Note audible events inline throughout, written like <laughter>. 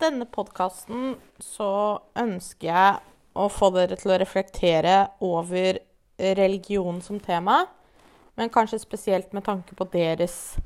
denne podkasten så ønsker jeg å få dere til å reflektere over religion som tema, men kanskje spesielt med tanke på deres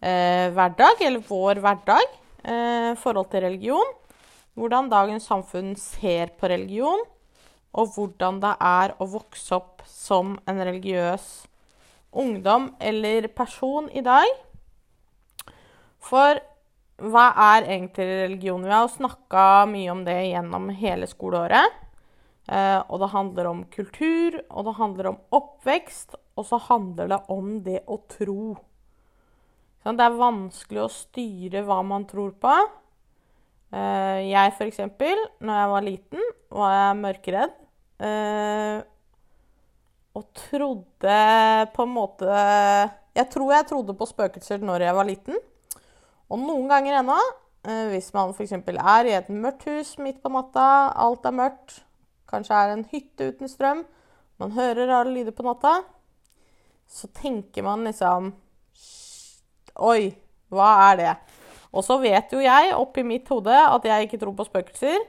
eh, hverdag, eller vår hverdag, eh, forhold til religion. Hvordan dagens samfunn ser på religion, og hvordan det er å vokse opp som en religiøs ungdom eller person i dag. For hva er egentlig religion? Vi har snakka mye om det gjennom hele skoleåret. Eh, og det handler om kultur, og det handler om oppvekst, og så handler det om det å tro. Så det er vanskelig å styre hva man tror på. Eh, jeg, for eksempel, når jeg var liten, var jeg mørkeredd. Eh, og trodde på en måte Jeg tror jeg trodde på spøkelser når jeg var liten. Og noen ganger ennå, eh, hvis man f.eks. er i et mørkt hus midt på natta, alt er mørkt, kanskje er en hytte uten strøm, man hører rare lyder på natta, så tenker man liksom Oi, hva er det? Og så vet jo jeg oppi mitt hode at jeg ikke tror på spøkelser,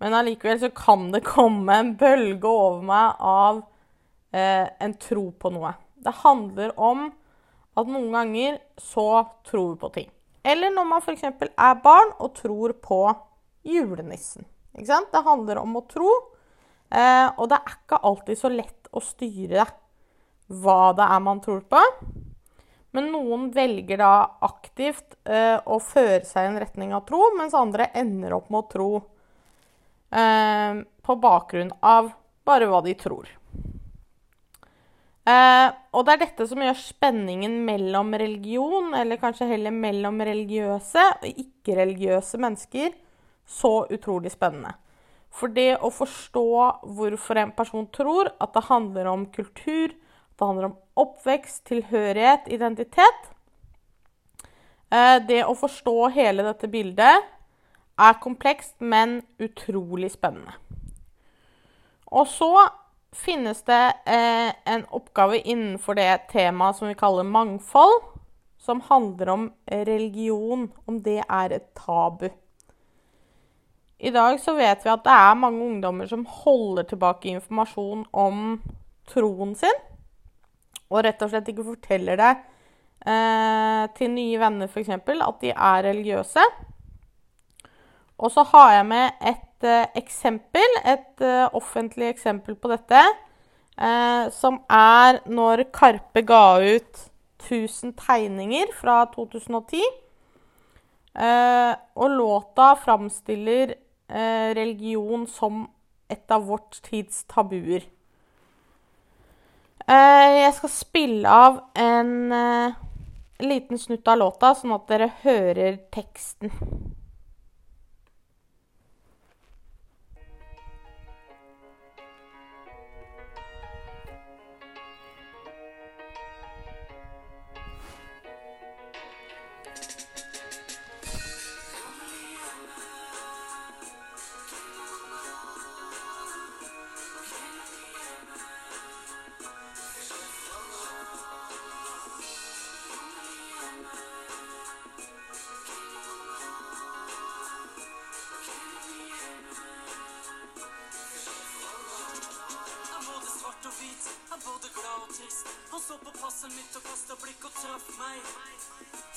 men allikevel så kan det komme en bølge over meg av eh, en tro på noe. Det handler om at noen ganger så tror vi på ting. Eller når man f.eks. er barn og tror på julenissen. Det handler om å tro, eh, og det er ikke alltid så lett å styre hva det er man tror på. Men noen velger da aktivt eh, å føre seg i en retning av tro, mens andre ender opp med å tro eh, på bakgrunn av bare hva de tror. Eh, og det er dette som gjør spenningen mellom religion, eller kanskje heller mellom religiøse og ikke-religiøse mennesker, så utrolig spennende. For det å forstå hvorfor en person tror at det handler om kultur, det handler om oppvekst, tilhørighet, identitet. Eh, det å forstå hele dette bildet er komplekst, men utrolig spennende. Og så finnes det eh, en oppgave innenfor det temaet som vi kaller mangfold, som handler om religion, om det er et tabu. I dag så vet vi at det er mange ungdommer som holder tilbake informasjon om troen sin og rett og slett ikke forteller det eh, til nye venner f.eks. at de er religiøse. Og så har jeg med et eh, eksempel, et eh, offentlig eksempel på dette, eh, som er når Karpe ga ut 1000 tegninger fra 2010. Eh, og låta framstiller religion som et av vårt tids tabuer. Jeg skal spille av en liten snutt av låta, sånn at dere hører teksten. glasset mitt og kasta blikk og traff meg.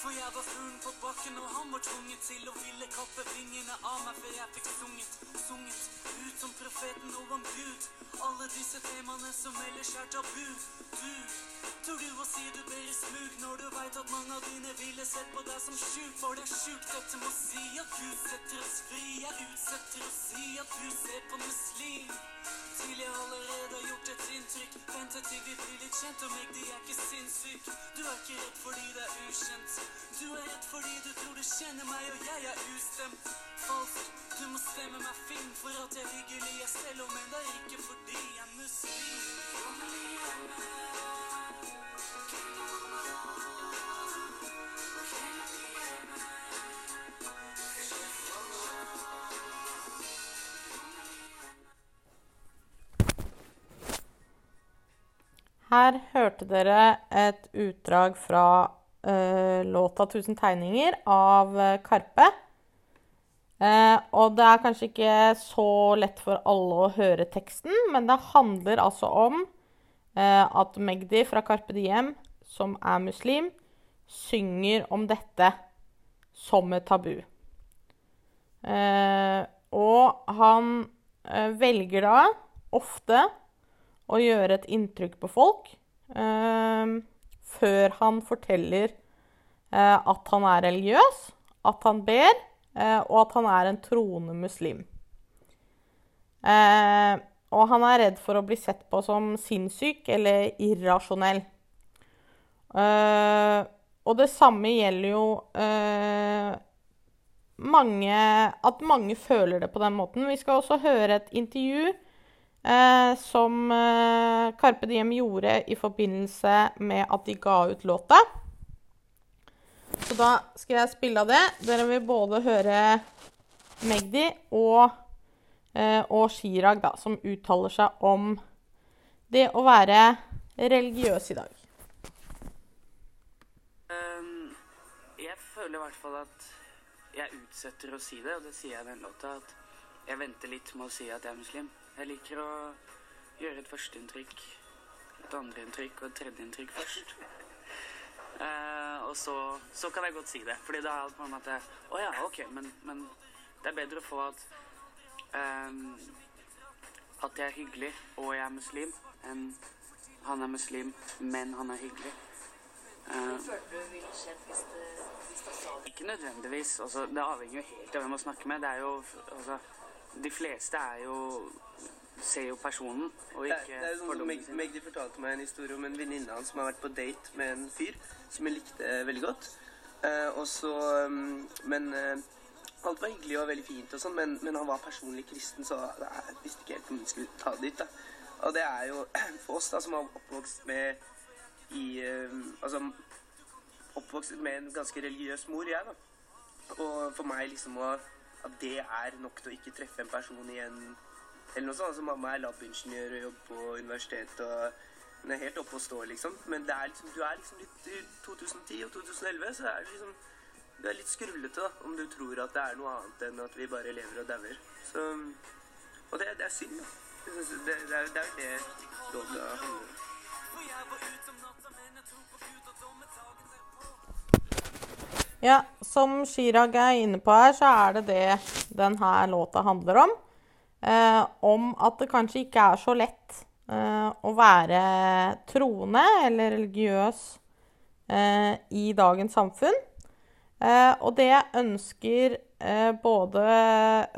For jeg var fuglen på bakken, og han var tvunget til å ville kappe vingene av meg. For jeg fikk sunget, sunget ut som profeten og om Gud. Alle disse temaene som ellers er tabu. Du tror du å si du blir smug når du veit at mange av dine ville sett på deg som sjuk. For det er sjukt, dette må si at du setter oss fri. Jeg utsetter å si at du ser på muslim. Til jeg allerede har gjort et inntrykk. Vente til vi blir litt kjent, Og meg de er ikke sinnssyk. Du er ikke redd fordi det er ukjent. Du er redd fordi du tror du kjenner meg, og jeg er ustemt. Falsk. Du må stemme meg fin for at jeg er hyggelig, jeg selv om, men det er ikke fordi jeg er muslim. Her hørte dere et utdrag fra uh, låta 'Tusen tegninger' av uh, Karpe. Eh, og det er kanskje ikke så lett for alle å høre teksten, men det handler altså om eh, at Magdi fra Karpe Diem, som er muslim, synger om dette som et tabu. Eh, og han eh, velger da ofte å gjøre et inntrykk på folk eh, før han forteller eh, at han er religiøs, at han ber, eh, og at han er en troende muslim. Eh, og han er redd for å bli sett på som sinnssyk eller irrasjonell. Uh, og det samme gjelder jo uh, mange At mange føler det på den måten. Vi skal også høre et intervju uh, som Carpe Diem gjorde i forbindelse med at de ga ut låta. Så da skal jeg spille av det. Dere vil både høre Magdi og, og Chirag, da, som uttaler seg om det å være religiøs i dag. Jeg føler i hvert fall at jeg utsetter å si det, og det sier jeg i den låta, at jeg venter litt med å si at jeg er muslim. Jeg liker å gjøre et førsteinntrykk, et andreinntrykk og et tredjeinntrykk først. Uh, <laughs> og så, så, kan jeg godt si det. Fordi da er alt på en måte Å oh ja, OK, men, men, det er bedre å få at um, At jeg er hyggelig og jeg er muslim, enn han er muslim, men han er hyggelig. Uh, ikke nødvendigvis. Altså, det avhenger jo helt av hvem man snakker med. Det er jo, altså, de fleste er jo ser jo personen, og ikke det, det er sånn Meg, Magdi fortalte meg en historie om en venninne av som har vært på date med en fyr som jeg likte veldig godt. Eh, og så um, Men uh, alt var hyggelig og veldig fint, og sånn, men, men, han var personlig kristen, så jeg visste ikke helt om vi skulle ta det dit. da. Og det er jo <clears throat> for oss da, som har oppvokst med i um, Altså oppvokst med en ganske religiøs mor, jeg, da. Og for meg liksom å, at det er nok til å ikke treffe en person igjen. Eller noe sånt. Altså, mamma er labingeniør og jobber på universitet og hun er helt oppe og står, liksom. Men det er liksom, du er liksom litt i 2010 og 2011, så er det liksom Du er litt skrullete, da, om du tror at det er noe annet enn at vi bare lever og dauer. Og det, det er synd, da. Det, det, det er jo det, det låta handler om. Ja, som Chirag er inne på her, så er det det denne låta handler om. Eh, om at det kanskje ikke er så lett eh, å være troende eller religiøs eh, i dagens samfunn. Eh, og det jeg ønsker eh, både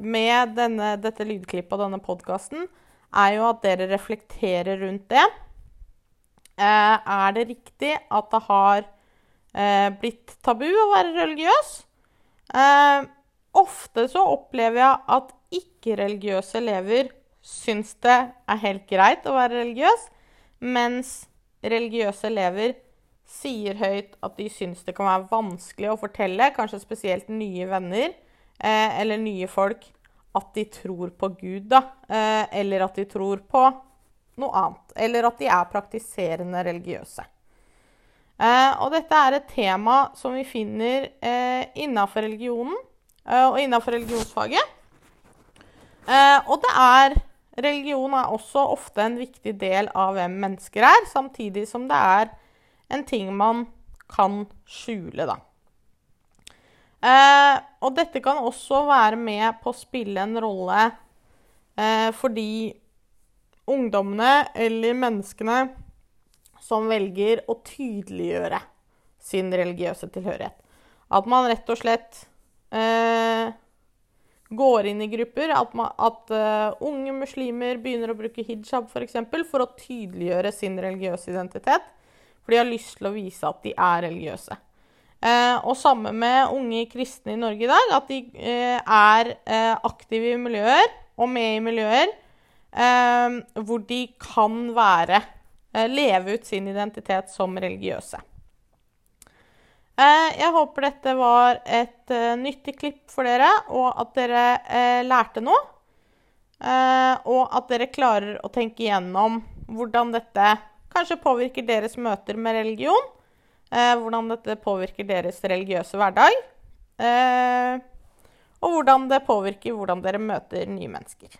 med denne, dette lydklippet og denne podkasten, er jo at dere reflekterer rundt det. Eh, er det riktig at det har eh, blitt tabu å være religiøs. Eh, ofte så opplever jeg at ikke-religiøse elever syns det er helt greit å være religiøs, mens religiøse elever sier høyt at de syns det kan være vanskelig å fortelle, kanskje spesielt nye venner eh, eller nye folk, at de tror på Gud, da. Eh, eller at de tror på noe annet. Eller at de er praktiserende religiøse. Eh, og dette er et tema som vi finner eh, innafor religionen eh, og innafor religionsfaget. Og det er Religion er også ofte en viktig del av hvem mennesker er, samtidig som det er en ting man kan skjule, da. Eh, og dette kan også være med på å spille en rolle eh, fordi ungdommene eller menneskene som velger å tydeliggjøre sin religiøse tilhørighet. At man rett og slett eh, går inn i grupper. At, man, at uh, unge muslimer begynner å bruke hijab f.eks. For, eksempel, for å tydeliggjøre sin religiøse identitet. For de har lyst til å vise at de er religiøse. Eh, og samme med unge kristne i Norge i dag. At de eh, er aktive i miljøer og med i miljøer hvor de kan være leve ut sin identitet som religiøse. Eh, jeg håper dette var et eh, nyttig klipp for dere, og at dere lærte noe. Og at dere klarer å tenke igjennom hvordan dette kanskje påvirker deres møter med religion. Hvordan dette påvirker deres religiøse hverdag. og hvordan det påvirker hvordan dere møter nye mennesker.